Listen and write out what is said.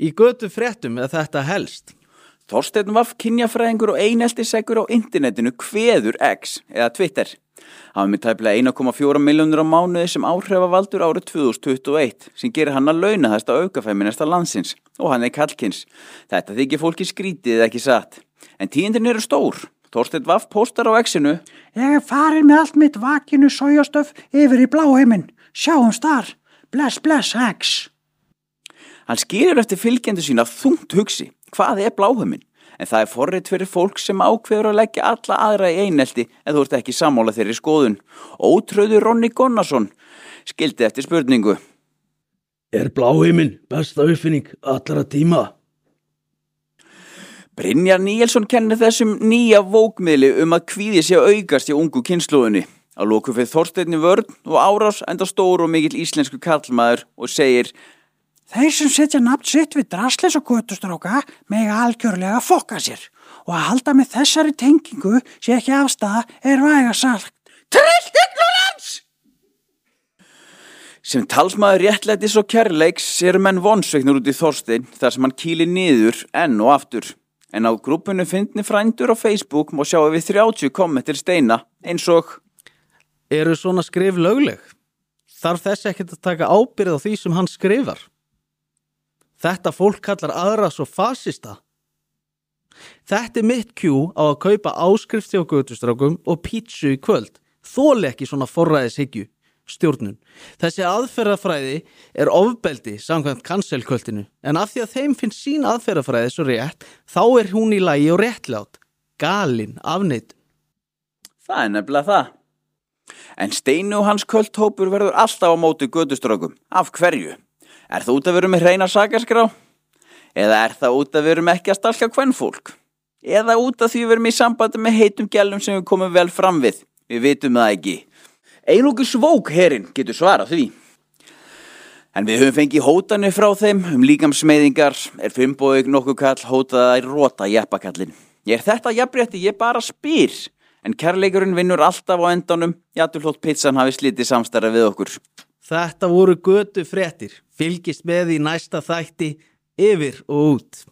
Í götu fréttum er þetta helst. Þorstein Vaff kynjafræðingur og eineltiseggur á internetinu Kveður X eða Twitter. Var með tæplega 1,4 miljónur á mánuði sem áhrifavaldur árið 2021 sem gerir hann að launa þesta aukafæminesta landsins og hann er kallkins. Þetta þykir fólki skrítið ekki satt. En tíundin eru stór. Þorstein Vaff postar á X-inu Ég farin með allt mitt vakinu sójastöf yfir í bláheiminn. Sjáum starf. Bless, bless, X. Hann skýrir eftir fylgjendu sína þungt hugsi. Hvað er bláhuminn? En það er forrið fyrir fólk sem ákveður að leggja alla aðra í einelti en þú ert ekki sammála þeirri skoðun. Ótröðu Ronni Gunnarsson skildi eftir spurningu. Er bláheiminn besta uppfinning allra tíma? Brynjar Níelsson kennir þessum nýja vókmiðli um að kvíði sé að aukast í ungu kynsluðunni. Á lóku fyrir Þorsteinni vörn og árás enda stóru og mikill íslensku kallmaður og segir Þeir sem setja nafn sitt við draslis og götustráka mega algjörlega fokka sér og að halda með þessari tengingu sé ekki afstæða er væga sagt. Trillt ignorans! Sem talsmaður réttlætis og kærleiks er menn vonsveiknur út í Þorstein þar sem hann kýli niður enn og aftur. En á grúpunum fyndni frændur á Facebook má sjá við 30 kommentir steina eins og Eru svona skrif lögleg? Þarf þess ekkert að taka ábyrð á því sem hann skrifar? Þetta fólk kallar aðra svo fasista. Þetta er mitt kjú á að kaupa áskrifti á gödustrákum og pítsu í kvöld. Þóli ekki svona forræðishyggju, stjórnun. Þessi aðferðafræði er ofbeldi samkvæmt kanselkvöldinu en af því að þeim finnst sín aðferðafræði svo rétt þá er hún í lagi og réttlátt. Galin, afneitt. Það er nefnilega það. En Steinu hans kvöldhópur verður alltaf á móti gödustrákum. Af hverju? Er það út að verum með hreina sagaskrá? Eða er það út að verum ekki að stalka hvernfólk? Eða út að því verum í sambandi með heitum gælum sem við komum vel fram við? Við vitum það ekki. Einlóku svók herinn getur svarað því. En við höfum fengið hótanir frá þeim um líkamsmeiðingar, er fimmboðug nokkuð kall hótað að róta jeppakallin. Ég er þetta jafnrétti, ég bara spyr. En kærleikurinn vinnur alltaf á endanum, jætulhótt pizzan hafi slítið samstarra við okkur. Þetta voru götu fréttir. Fylgist með í næsta þætti yfir og út.